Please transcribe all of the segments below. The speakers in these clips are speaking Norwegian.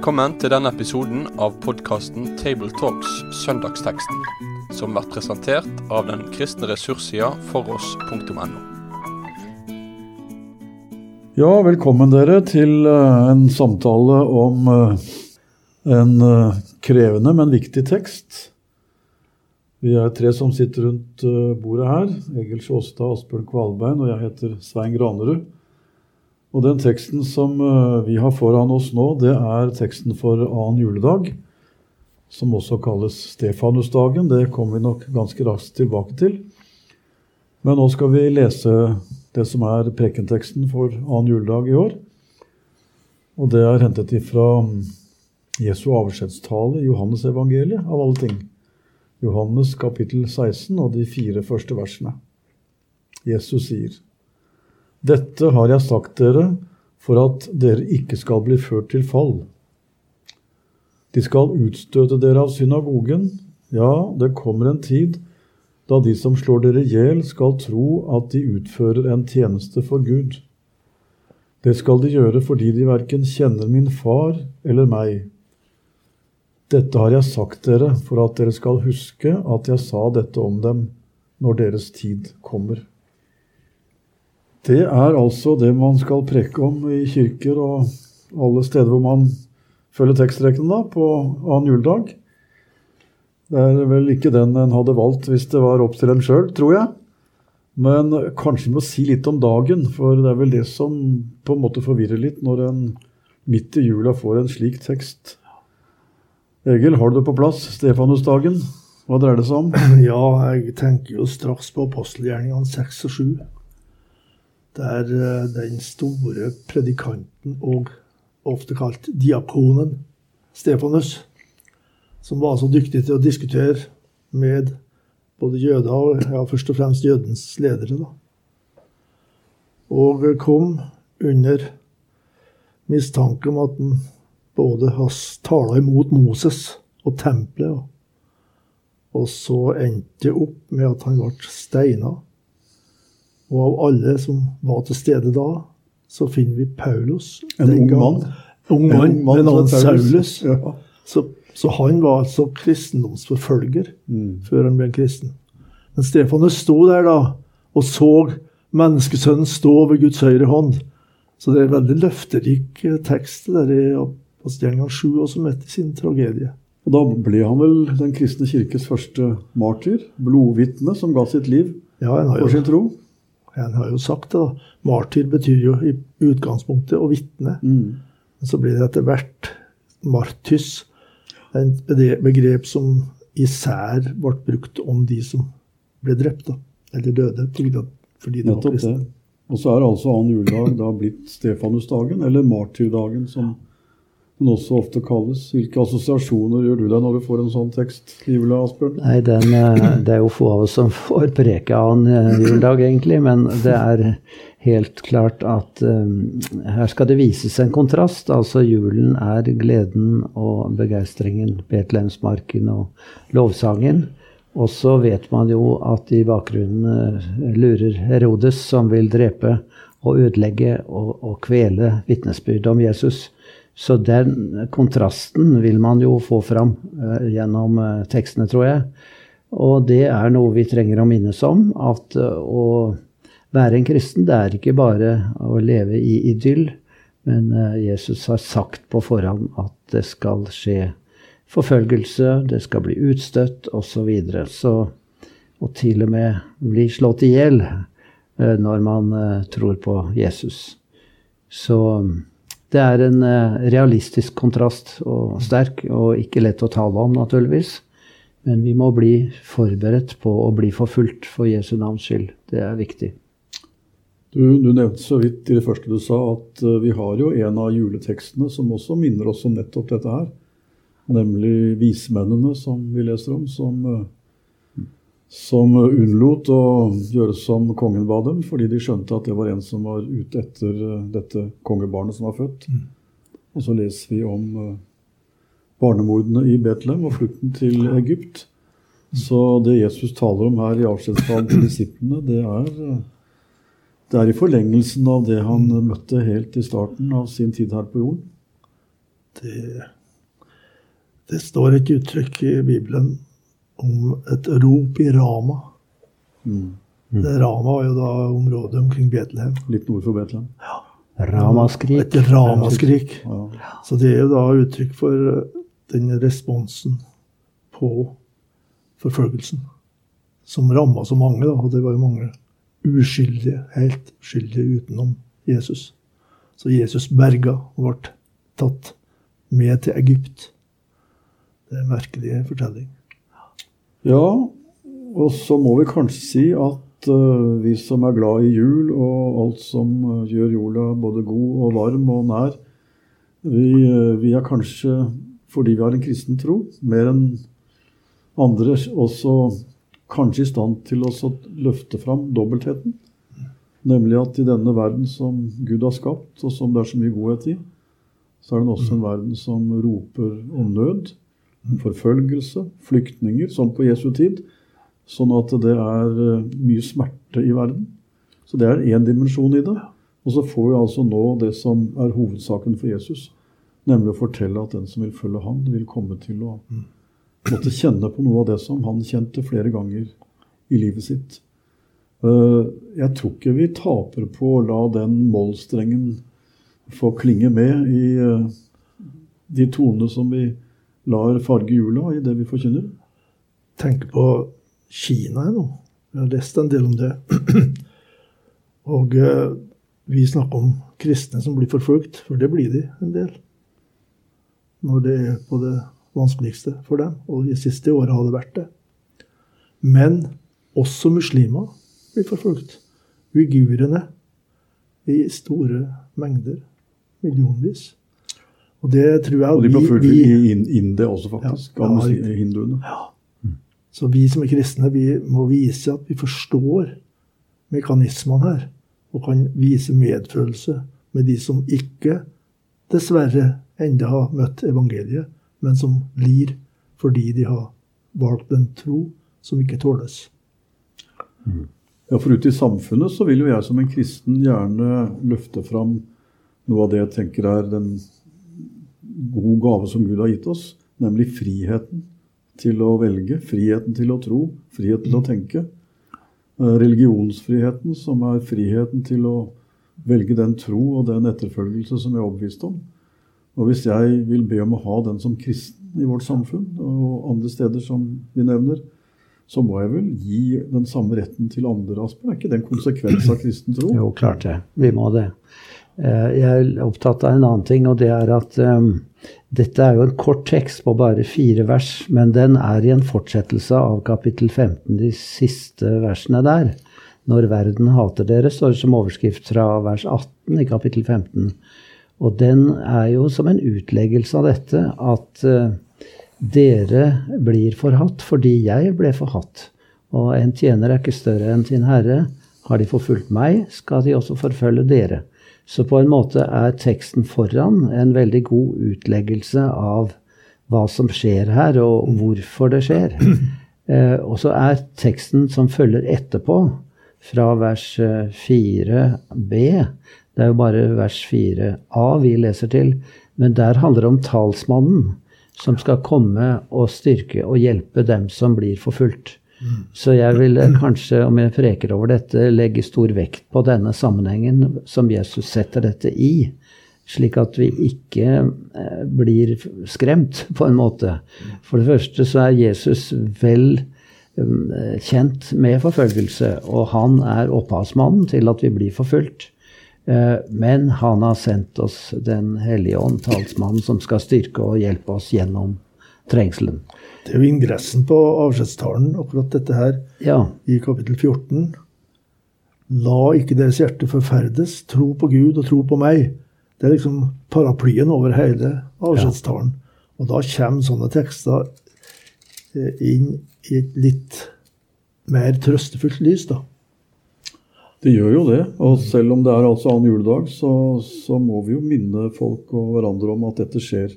Velkommen til denne episoden av podkasten Tabletalks Søndagsteksten, som blir presentert av den kristne ressurssida foross.no. Ja, velkommen dere til eh, en samtale om eh, en eh, krevende, men viktig tekst. Vi er tre som sitter rundt bordet her. Egil Sjåstad, Asbjørn Kvalbein og jeg heter Svein Granerud. Og den teksten som eh, vi har foran oss nå, det er teksten for annen juledag, som også kalles Stefanusdagen. Det kommer vi nok ganske raskt tilbake til. Men nå skal vi lese det som er prekenteksten for annen juledag i år. Og det er hentet ifra mm, Jesu avskjedstale i Johannesevangeliet, av alle ting. Johannes kapittel 16 og de fire første versene. Jesus sier:" Dette har jeg sagt dere for at dere ikke skal bli ført til fall. De skal utstøte dere av synagogen. Ja, det kommer en tid da de som slår dere i hjel, skal tro at de utfører en tjeneste for Gud. Det skal de gjøre fordi de verken kjenner min far eller meg. Dette har jeg sagt dere for at dere skal huske at jeg sa dette om dem når deres tid kommer. Det er altså det man skal preke om i kirker og alle steder hvor man følger tekstrekkene på annen juledag. Det er vel ikke den en hadde valgt hvis det var opp til en sjøl, tror jeg. Men kanskje vi må si litt om dagen, for det er vel det som på en måte forvirrer litt når en midt i jula får en slik tekst. Egil, har du det på plass? Stefanusdagen? Hva dreier det seg om? Ja, jeg tenker jo straks på apostelgjerningene 6 og 7 der eh, den store predikanten og ofte kalt diakonen Stefanus, som var så dyktig til å diskutere med både jøder og ja, først og fremst jødens ledere, da. og kom under mistanke om at han både tala imot Moses og tempelet, og så endte det opp med at han ble steina og av alle som var til stede da, så finner vi Paulus. En ung mann. Ung mann med navn Saulus. Ja. Så, så, han var altså kristendomsforfølger mm. før han ble en kristen. Men Stefanus sto der da og så menneskesønnen stå ved Guds høyre hånd. Så det er en veldig løfterik eh, tekst der i apostelgjengen 7 også midt i sin tragedie. Og Da ble han vel den kristne kirkes første martyr? Blodvitne som ga sitt liv ja, for sin tro? En har jo sagt det, da. Martyr betyr jo i utgangspunktet å vitne. Mm. Men så blir det etter hvert martys, et begrep som især ble brukt om de som ble drept, da. Eller døde fordi de var kristne. Og så er altså annen juledag da blitt Stefanusdagen, eller martyrdagen, som den også ofte kalles. Hvilke assosiasjoner gjør du deg når du får en sånn tekst? Livla, Asbjørn? Nei, den, eh, Det er jo få av oss som får preke av en eh, juledag, egentlig. Men det er helt klart at um, her skal det vises en kontrast. Altså julen er gleden og begeistringen, Betlehemsmarken og lovsangen. Og så vet man jo at i bakgrunnen lurer Herodes, som vil drepe og ødelegge og, og kvele vitnesbyrdet om Jesus. Så den kontrasten vil man jo få fram uh, gjennom uh, tekstene, tror jeg. Og det er noe vi trenger å minnes om. At uh, å være en kristen, det er ikke bare å leve i idyll. Men Jesus har sagt på forhånd at det skal skje forfølgelse, det skal bli utstøtt osv. Så videre. så, og til og med bli slått i hjel når man tror på Jesus. Så det er en eh, realistisk kontrast, og sterk, og ikke lett å tale om, naturligvis. Men vi må bli forberedt på å bli forfulgt for Jesu navns skyld. Det er viktig. Du, du, nevnte så vidt i det første du sa, at uh, vi har jo en av juletekstene som også minner oss om nettopp dette her. Nemlig vismennene som vi leser om, som uh, som unnlot å gjøre som kongen ba dem, fordi de skjønte at det var en som var ute etter eh, dette kongebarnet som var født. Mm. Og så leser vi om eh, barnemordene i Betlehem og flukten til Egypt. Så det Jesus taler om her i avskjedstalen til disiplene, det er, eh, det er i forlengelsen av det han møtte helt i starten av sin tid her på jorden. det, det står et uttrykk i Bibelen om et rop i Rama. Mm. Mm. Rama var jo da området omkring Betlehem. Litt nord for Betlehem. Ja. Ramaskrik. Et ramaskrik. Ja. Så det er jo da uttrykk for eh, den responsen på forfølgelsen som ramma så mange. da, Og det var jo mange uskyldige, helt uskyldige utenom Jesus. Så Jesus berga og ble tatt med til Egypt. Det er en merkelig fortelling. Ja, og så må vi kanskje si at uh, vi som er glad i jul og alt som uh, gjør jula både god og varm og nær, vi, uh, vi, er kanskje, fordi vi har en kristen tro, mer enn andre også kanskje i stand til å løfte fram dobbeltheten. Nemlig at i denne verden som Gud har skapt, og som det er så mye godhet i, så er den også en verden som roper om nød, forfølgelse, flyktninger, som på Jesu tid. Sånn at det er eh, mye smerte i verden. Så det er én dimensjon i det. Og så får vi altså nå det som er hovedsaken for Jesus, nemlig å fortelle at den som vil følge han, vil komme til å måtte kjenne på noe av det som han kjente flere ganger i livet sitt. Eh, jeg tror ikke vi taper på å la den mollstrengen få klinge med i eh, de tonene som vi lar farge jula i det vi forkynner. Tenk på Kina nå. Jeg har lest en del om det. Og eh, vi snakker om kristne som blir forfulgt, for det blir de en del. Når det er på det vanskeligste for dem. Og de siste åra har det vært det. Men også muslimer blir forfulgt. Uigurene i store mengder. Millionvis. Og det tror jeg Og de blir forfulgt i India også, faktisk. Ja, av ja, hinduene. Ja. Mm. Så vi som er kristne, vi må vise at vi forstår mekanismene her. Og kan vise medfølelse med de som ikke, dessverre, enda har møtt evangeliet, men som lir fordi de har valgt en tro som ikke tåles. Mm. Ja, For ute i samfunnet så vil jo jeg som en kristen gjerne løfte fram noe av det jeg tenker er den gode gave som Gud har gitt oss, nemlig friheten til å velge, friheten til å tro, friheten til å tenke. Eh, religionsfriheten, som er friheten til å velge den tro og den etterfølgelse som jeg er overbevist om. Og hvis jeg vil be om å ha den som kristen i vårt samfunn, og andre steder som vi nevner, så må jeg vel gi den samme retten til andre, Asper? Er ikke det en konsekvens av kristen tro? Jo, klart det. Vi må det. Eh, jeg er opptatt av en annen ting, og det er at um, dette er jo en kort tekst på bare fire vers, men den er i en fortsettelse av kapittel 15, de siste versene der. Når verden hater dere, står det som overskrift fra vers 18 i kapittel 15. Og den er jo som en utleggelse av dette at uh, dere blir forhatt fordi jeg ble forhatt. Og en tjener er ikke større enn sin herre. Har de forfulgt meg, skal de også forfølge dere. Så på en måte er teksten foran en veldig god utleggelse av hva som skjer her, og hvorfor det skjer. Eh, og så er teksten som følger etterpå, fra vers 4b Det er jo bare vers 4a vi leser til, men der handler det om talsmannen som skal komme og styrke og hjelpe dem som blir forfulgt. Så jeg vil kanskje, om jeg freker over dette, legge stor vekt på denne sammenhengen som Jesus setter dette i. Slik at vi ikke eh, blir skremt, på en måte. For det første så er Jesus vel eh, kjent med forfølgelse, og han er opphavsmannen til at vi blir forfulgt. Eh, men han har sendt oss Den hellige ånd, talsmannen, som skal styrke og hjelpe oss gjennom trengselen. Det er jo ingressen på avskjedstalen, akkurat dette her, ja. i kapittel 14. La ikke deres hjerte forferdes, tro på Gud og tro på meg. Det er liksom paraplyen over hele avskjedstalen. Ja. Og da kommer sånne tekster eh, inn i et litt mer trøstefullt lys, da. Det gjør jo det. Og selv om det er altså annen juledag, så, så, må vi jo minne folk og hverandre om at dette skjer.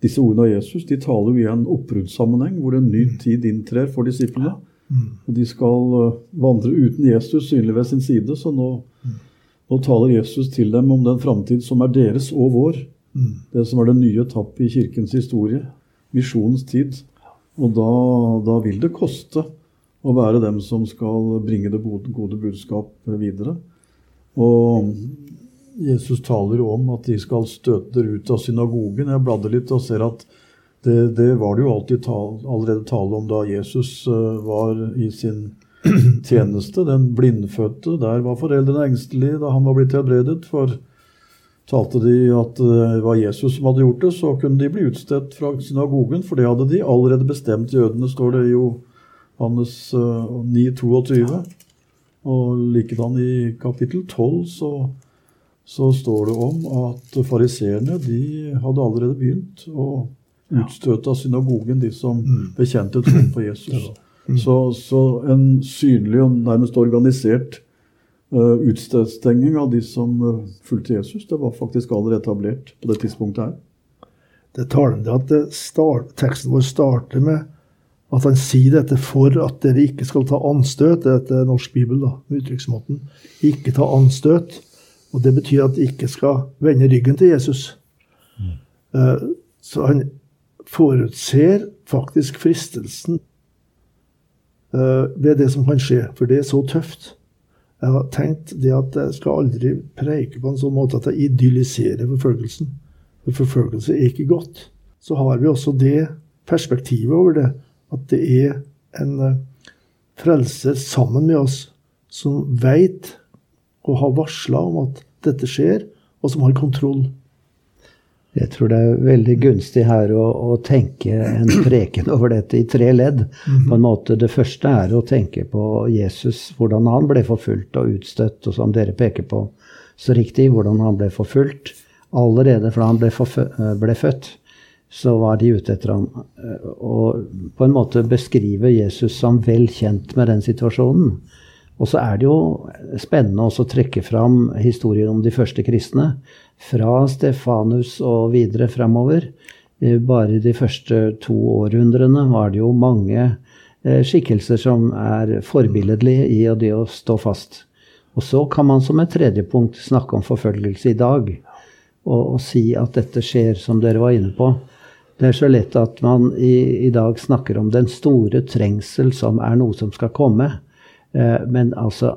Disse ordene av Jesus de taler jo i en oppbruddssammenheng hvor en ny mm. tid inntrer for disiplene. Mm. Og de skal uh, vandre uten Jesus synlig ved sin side. Så nå, mm. nå, taler Jesus til dem om den framtid som er deres og vår. Det som er den nye etappe i kirkens historie. Misjonens tid. Og da, da, vil det koste å være dem som skal bringe det gode budskap videre. Og Jesus taler jo om at de skal støte dere ut av synagogen. Jeg bladde litt og ser at det, det var det jo alltid tal, allerede tale om da Jesus uh, var i sin tjeneste. Den blindfødte, der var foreldrene engstelige da han var blitt helbredet. For talte de at det var Jesus som hadde gjort det, så kunne de bli utstedt fra synagogen, for det hadde de allerede bestemt. Jødene står det i Johannes 9, eh, 22. Og likedan i kapittel 12 så, så står det om at fariseerne de hadde allerede begynt å utstøte av synagogen de som mm. bekjente troen på Jesus. Så, så, en synlig og nærmest organisert uh, utstenging av de som uh, fulgte Jesus, det var faktisk allerede etablert på det tidspunktet her. Det er talende at start, teksten vår starter med at han sier dette for at dere ikke skal ta anstøt. Dette er norsk bibel, da, uttrykksmåten. Ikke ta anstøt. Og det betyr at de ikke skal vende ryggen til Jesus. Mm. Uh, så han forutser faktisk fristelsen uh, ved det som kan skje, for det er så tøft. Jeg har tenkt det at jeg skal aldri preike på en sånn måte at jeg idylliserer forfølgelsen. For forfølgelse er ikke godt. Så har vi også det perspektivet over det, at det er en uh, frelser sammen med oss som veit og har varsla om at dette skjer, og som har kontroll. Jeg tror det er veldig gunstig her å, å, tenke en preken over dette i tre ledd. Mhm. På en måte Det første er å tenke på Jesus, hvordan han ble forfulgt og utstøtt, og som dere peker på så riktig, hvordan han ble forfulgt. Allerede fra han ble, ble født, så var de ute etter ham. Og på en måte beskrive Jesus som vel kjent med den situasjonen. Og så er det jo spennende også å trekke fram historien om de første kristne. Fra Stefanus og videre framover. Eh, bare de første to århundrene var det jo mange eh, skikkelser som er forbilledlige i det å stå fast. Og så kan man som et tredje punkt snakke om forfølgelse i dag. Og, og si at dette skjer, som dere var inne på. Det er så lett at man i, i dag snakker om den store trengsel som er noe som skal komme. Eh, men altså,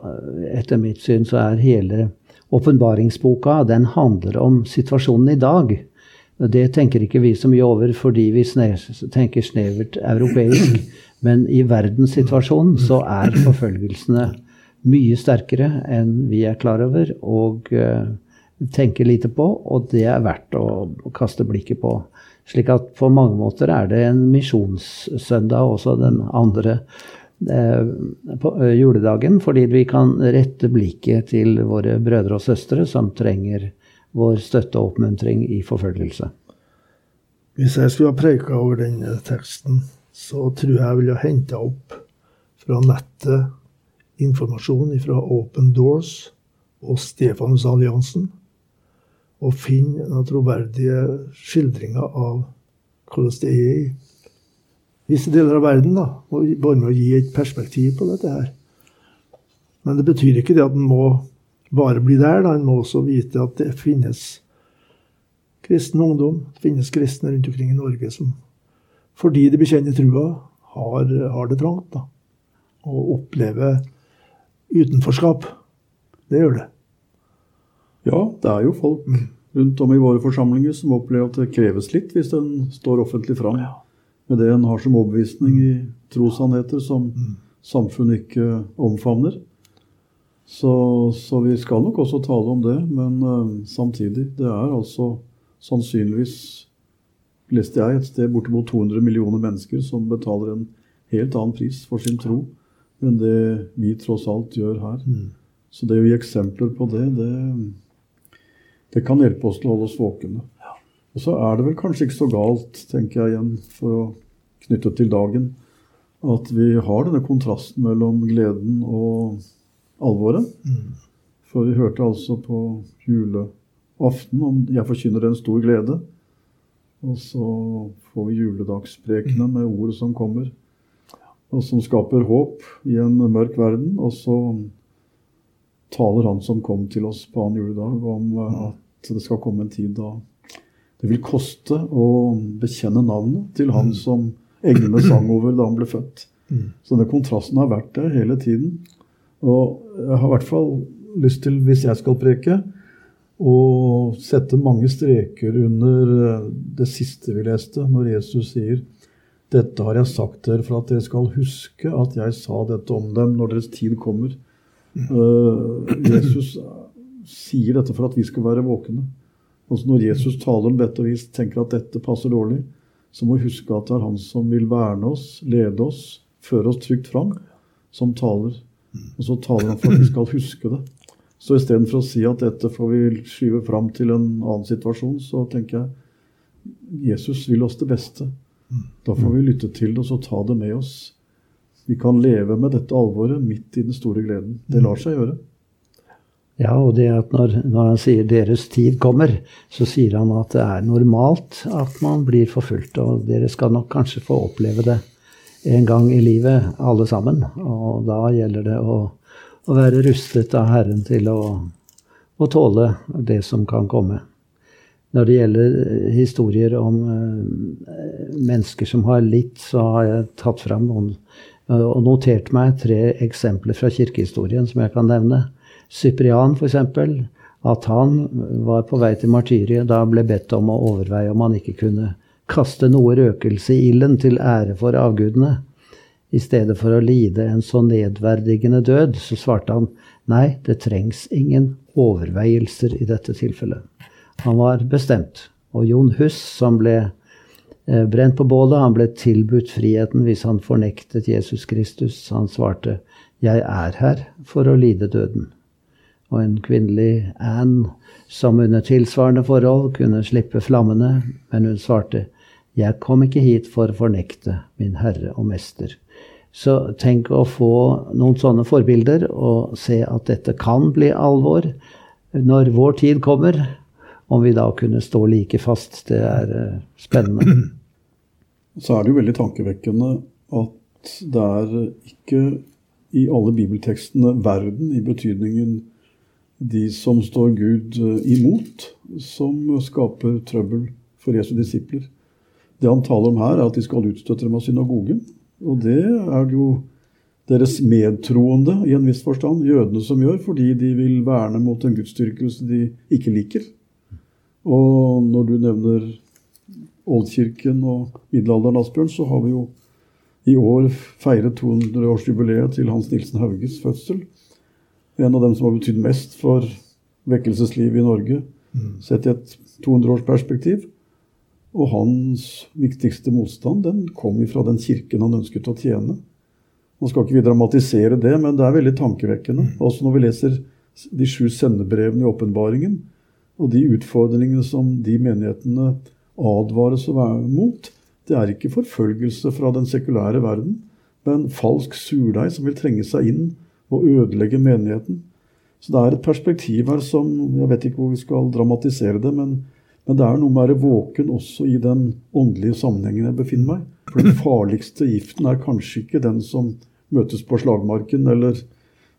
etter mitt syn så er hele åpenbaringsboka den handler om situasjonen i dag. Det tenker ikke vi så mye over fordi vi tenker snevert europeisk. Men i verdenssituasjonen så er forfølgelsene mye sterkere enn vi er klar over og uh, tenker lite på, og det er verdt å, kaste blikket på. Slik at på mange måter er det en misjonssøndag også den andre Eh, på eh, juledagen, fordi vi kan rette blikket til våre brødre og søstre som trenger vår støtte og oppmuntring i forfølgelse. Hvis jeg skulle ha preika over denne teksten, så tror jeg jeg ville ha henta opp fra nettet informasjon fra Open Doors og Stefanusalliansen, og finne troverdige skildringer av hvordan det er i visse deler av verden. da, og Bare med å gi et perspektiv på dette her. Men det betyr ikke det at en må bare bli der. da, En må også vite at det finnes kristen ungdom, det finnes kristne rundt omkring i Norge som fordi de bekjenner trua, har, har det trangt. da, Og opplever utenforskap. Det gjør det. Ja, det er jo folk mm. rundt om i våre forsamlinger som opplever at det kreves litt hvis den står offentlig fram. Ja med det en har som overbevisning i trossannheter som mm. samfunnet ikke omfavner. Så, så, vi skal nok også tale om det, men uh, samtidig Det er altså sannsynligvis, leste jeg et sted, bortimot 200 millioner mennesker som betaler en helt annen pris for sin tro enn det vi tross alt gjør her. Mm. Så det å gi eksempler på det, det, det kan hjelpe oss til å holde oss våkne. Og så er det vel kanskje ikke så galt, tenker jeg igjen, for å knytte til dagen, at vi har denne kontrasten mellom gleden og alvoret. Mm. For vi hørte altså på juleaften om 'Jeg forkynner en stor glede'. Og så får vi juledagsprekene med ordet som kommer, og som skaper håp i en mørk verden. Og så taler han som kom til oss på annen juledag, om at det skal komme en tid da Det vil koste å bekjenne navnet til han som englene sang over da han ble født. Så den kontrasten har vært der hele tiden. Og jeg har i hvert fall lyst til, hvis jeg skal preke, å sette mange streker under eh, det siste vi leste, når Jesus sier dette har jeg sagt dere for at dere skal huske at jeg sa dette om dem når deres tid kommer. Uh, Jesus sier dette for at vi skal være våkne. Altså Når Jesus taler om dette og vi tenker at dette passer dårlig, så må vi huske at det er han som vil verne oss, lede oss, føre oss trygt fram, som taler. Og så taler han for at vi skal huske det. Så istedenfor å si at dette får vi skyve fram til en annen situasjon, så tenker jeg Jesus vil oss det beste. Da får vi lytte til det og så ta det med oss. Vi kan leve med dette alvoret midt i den store gleden. Det lar seg gjøre. Ja, og det at når, når, han sier 'deres tid kommer', så sier han at det er normalt at man blir forfulgt. Og dere skal nok kanskje få oppleve det en gang i livet, alle sammen. Og da gjelder det å, å være rustet av Herren til å, å, tåle det som kan komme. Når det gjelder eh, historier om uh, mennesker som har litt, så har jeg tatt fram noen uh, og notert meg tre eksempler fra kirkehistorien som jeg kan nevne. Cyprian, f.eks. At han var på vei til martyriet da han ble bedt om å overveie om han ikke kunne kaste noe røkelse i ilden til ære for avgudene. I stedet for å lide en så nedverdigende død, så svarte han nei, det trengs ingen overveielser i dette tilfellet. Han var bestemt. Og Jon Hus, som ble eh, brent på bålet, han ble tilbudt friheten hvis han fornektet Jesus Kristus. Han svarte, 'Jeg er her for å lide døden' og en kvinnelig Anne som under tilsvarende forhold kunne slippe flammene, men hun svarte, 'Jeg kom ikke hit for å fornekte min Herre og Mester'. Så tenk å få noen sånne forbilder og se at dette kan bli alvor når vår tid kommer. Om vi da kunne stå like fast, det er eh, spennende. Så er det jo veldig tankevekkende at det er ikke i alle bibeltekstene verden i betydningen de som står Gud eh, imot, som skaper trøbbel for Jesu disipler. Det han taler om her, er at de skal utstøtte dem av synagogen. Og det er det jo deres medtroende i en viss forstand, jødene, som gjør, fordi de vil verne mot en gudsdyrkelse de ikke liker. Og når du nevner Oldkirken og middelalderen, Asbjørn, så har vi jo i år feiret 200-årsjubileet til Hans Nilsen Hauges fødsel en av dem som har betydd mest for vekkelseslivet i Norge, mm. sett i et 200-årsperspektiv. Og hans viktigste motstand den kom fra den kirken han ønsket å tjene. Nå skal ikke vi dramatisere det, men det er veldig tankevekkende. Mm. Også når vi leser de sju sendebrevene i åpenbaringen, og de utfordringene som de menighetene advares å være mot. Det er ikke forfølgelse fra den sekulære verden, men falsk surdeig som vil trenge seg inn og ødelegge menigheten. Så det er et perspektiv her som Jeg vet ikke hvor vi skal dramatisere det, men, men det er noe med å være våken også i den åndelige sammenhengen jeg befinner meg. For den farligste giften er kanskje ikke den som møtes på slagmarken eller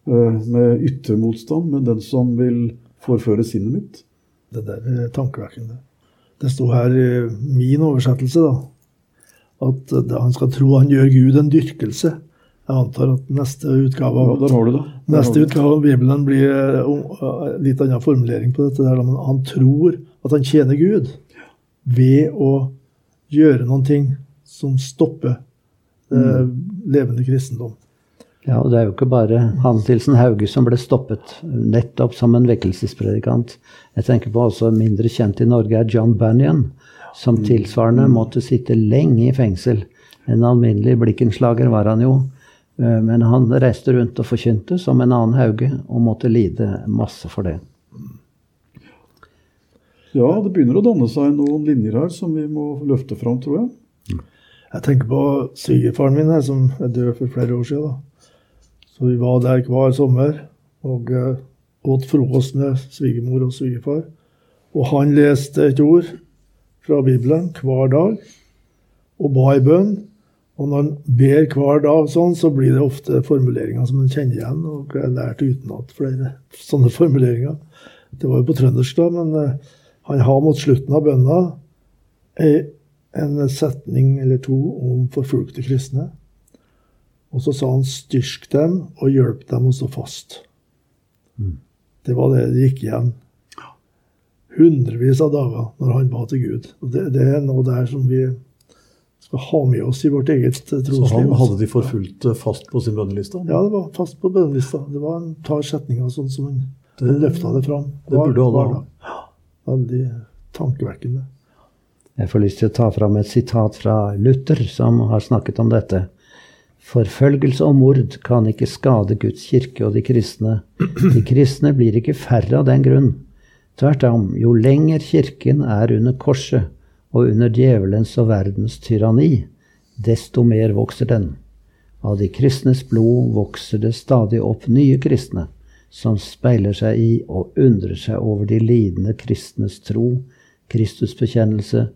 uh, med yttermotstand, men den som vil forføre sinnet mitt. Det der er tankevekkende. Det sto her i min oversettelse da, at han skal tro han gjør Gud en dyrkelse. Jeg antar at neste utgave av, ja, neste utgave av Bibelen blir en litt annen formulering på dette. der, men Han tror at han tjener Gud ved å gjøre noen ting som stopper uh, levende kristendom. Ja, og det er jo ikke bare Hans Nilsen Hauge som ble stoppet nettopp som en vekkelsespredikant. Jeg tenker på også mindre kjent i Norge er John Bunyan, som mm. tilsvarende måtte sitte lenge i fengsel. En alminnelig blikkenslager var han jo. Eh, men han reiste rundt og forkynte som en annen Hauge, og måtte lide masse for det. Ja, det begynner å danne seg noen linjer her som vi må løfte fram, tror jeg. Jeg tenker på svigerfaren min, her, som er død for flere år siden. Da. Så Vi var der hver sommer og uh, åt frokost med svigermor og svigerfar. Og han leste et ord fra Bibelen hver dag og ba i bønn. Og når en ber hver dag sånn, så blir det ofte formuleringer som en kjenner igjen. Og jeg har lært utenat flere sånne formuleringer. Det var jo på trøndersk, da, men uh, han har mot slutten av bønna en setning eller to om forfulgte kristne. Og så sa han 'styrk dem og hjelp dem å stå fast'. Mm. Det var det det gikk igjen hundrevis av dager når han ba til Gud. Og det, det er noe der som vi skal ha med oss i vårt eget trosliv. Så han hadde de forfulgt fast på sin bønneliste? Ja, det var fast på bønnelista. Det var en par setninger sånn som han, det, løfta det fram. Det burde alle ha. Veldig tankevekkende. Jeg får lyst til å ta fram et sitat fra Luther, som har snakket om dette. Forfølgelse og mord kan ikke skade Guds kirke og de kristne. De kristne blir ikke færre av den grunn. Tvert om, jo lenger Kirken er under korset og under djevelens og verdens tyranni, desto mer vokser den. Av de kristnes blod vokser det stadig opp nye kristne, som speiler seg i og undrer seg over de lidende kristnes tro, Kristusbekjennelse,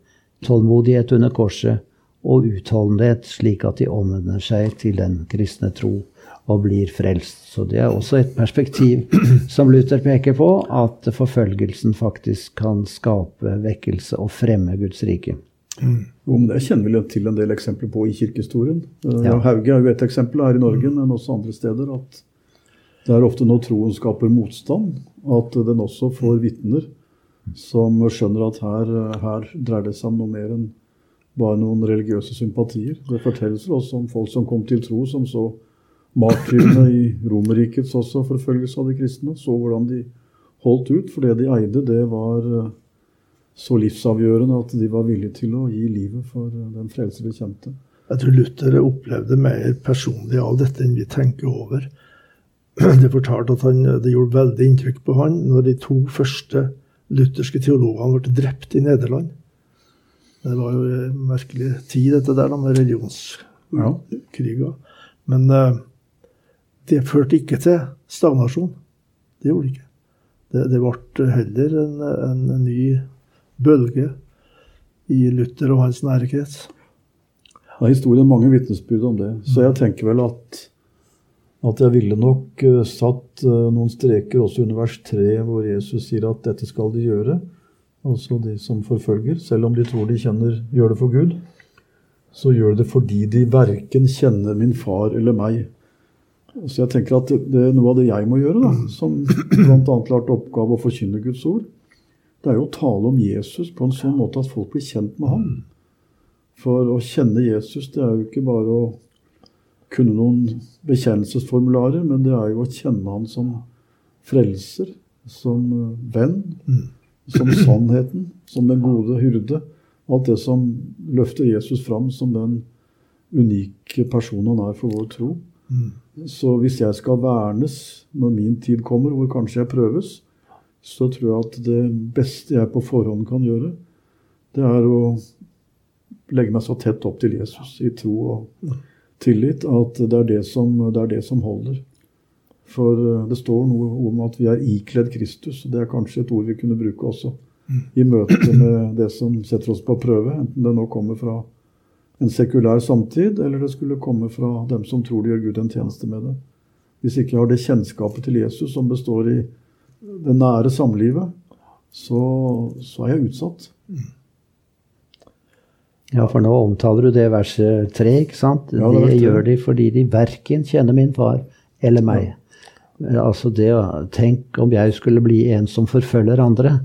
tålmodighet under korset og utholdenhet, slik at de omvender seg til den kristne tro og blir frelst. Så det er også et perspektiv som Luther peker på, at forfølgelsen faktisk kan skape vekkelse og fremme Guds rike. Mm. Jo, men Det kjenner vi til en del eksempler på i kirkehistorien. Eh, ja. Hauge er jo et eksempel her i Norge, men også andre steder. at Det er ofte når troen skaper motstand, at den også får vitner som skjønner at her, her dreier det seg om noe mer enn bare noen religiøse sympatier. Det fortelles også om folk som kom til tro, som så martyrene i Romerrikets også forfølgelse av de kristne. Så hvordan de holdt ut, for det de eide, det var eh, så livsavgjørende at de var villige til å gi livet for eh, den frelse de kjente. Jeg tror Luther opplevde mer personlig av dette enn vi tenker over. Det fortalte at han, det gjorde veldig inntrykk på han når de to første lutherske teologene ble drept i Nederland. Det var jo en merkelig tid, dette der, med religionskriger. Ja. Men uh, det førte ikke til stagnasjon. Det gjorde det ikke. Det, det ble heller en, en, ny bølge i Luther og hans nære krets. Det er historien mange vitnesbyrd om det. Så jeg tenker vel at, at jeg ville nok uh, satt uh, noen streker også under vers 3, hvor Jesus sier at dette skal de gjøre. Altså de som forfølger. Selv om de tror de kjenner, gjør det for Gud, så gjør det fordi de verken kjenner min far eller meg. Så jeg tenker at det er Noe av det jeg må gjøre, da, som bl.a. lærte oppgave å forkynne Guds ord, det er jo å tale om Jesus på en sånn måte at folk blir kjent med ham. For å kjenne Jesus, det er jo ikke bare å kunne noen bekjennelsesformularer, men det er jo å kjenne han som frelser, som eh, venn, som sannheten, som den gode hyrde. Alt det som løfter Jesus fram som den unike personen han er for vår tro. Så hvis jeg skal vernes når min tid kommer, hvor kanskje jeg prøves, så tror jeg at det beste jeg på forhånd kan gjøre, det er å legge meg så tett opp til Jesus i tro og tillit at det er det som, det er det som holder. For eh, det står noe om at vi er ikledd Kristus. og Det er kanskje et ord vi kunne bruke også i møte med det som setter oss på prøve, enten det nå kommer fra en sekulær samtid, eller det skulle komme fra dem som tror de gjør Gud en tjeneste med det. Hvis ikke jeg har det kjennskapet til Jesus som består i det nære samlivet, så, så er jeg utsatt. Ja, for nå omtaler du det verset tre, ikke sant? Ja, det, det gjør de fordi de verken kjenner min far eller meg. Ja. Altså det Tenk om jeg skulle bli en som forfølger andre.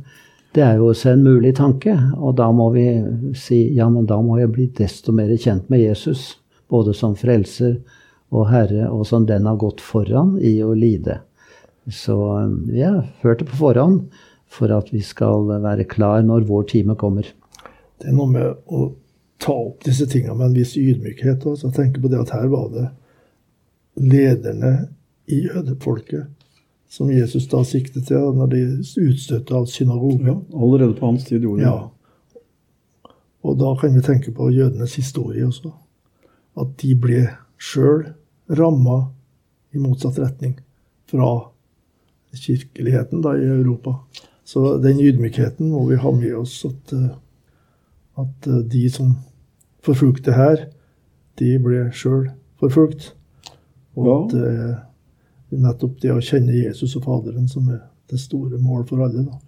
Det er jo også en mulig tanke, og da må vi si ja, men da må jeg bli desto mer kjent med Jesus. Både som frelser og herre, og som den har gått foran i å lide. Så vi har ført det på forhånd for at vi skal være klar når vår time kommer. Det er noe med å ta opp disse tingene med en viss ydmykhet. Også. Jeg tenker på det at her var det lederne i jødefolket som Jesus da siktet til når de utstøtte av synagogen. Allerede på hans tid gjorde de ja. Og da kan vi tenke på jødenes historie også. At de ble sjøl ramma i motsatt retning fra kirkeligheten da i Europa. Så den ydmykheten må vi ha med oss. At, eh, at eh, de som forfulgte her, de ble sjøl forfulgt. Og ja. Nettopp det å kjenne Jesus og Faderen som er det store mål for alle. da.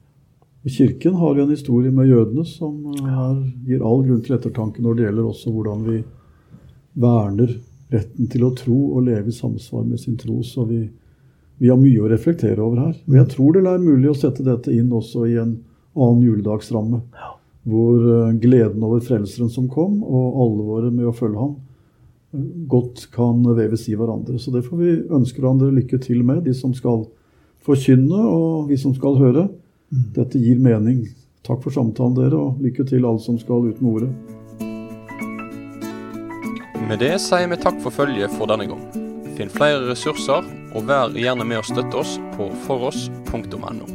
Kirken har jo en historie med jødene som er, gir all grunn til ettertanke når det gjelder også hvordan vi verner retten til å tro og leve i samsvar med sin tro. Så vi, vi har mye å reflektere over her. Men jeg tror det er mulig å sette dette inn også i en annen juledagsramme. Hvor eh, gleden over Frelseren som kom, og alvoret med å følge ham, godt kan veves i hverandre. Så det får vi ønske hverandre lykke til med, de som skal forkynne, og vi som skal høre. Mm. Dette gir mening. Takk for samtalen, dere, og lykke til alle som skal ut med ordet. Med det sier vi takk for følget for denne gang. Finn flere ressurser, og vær gjerne med å støtte oss på foross.no.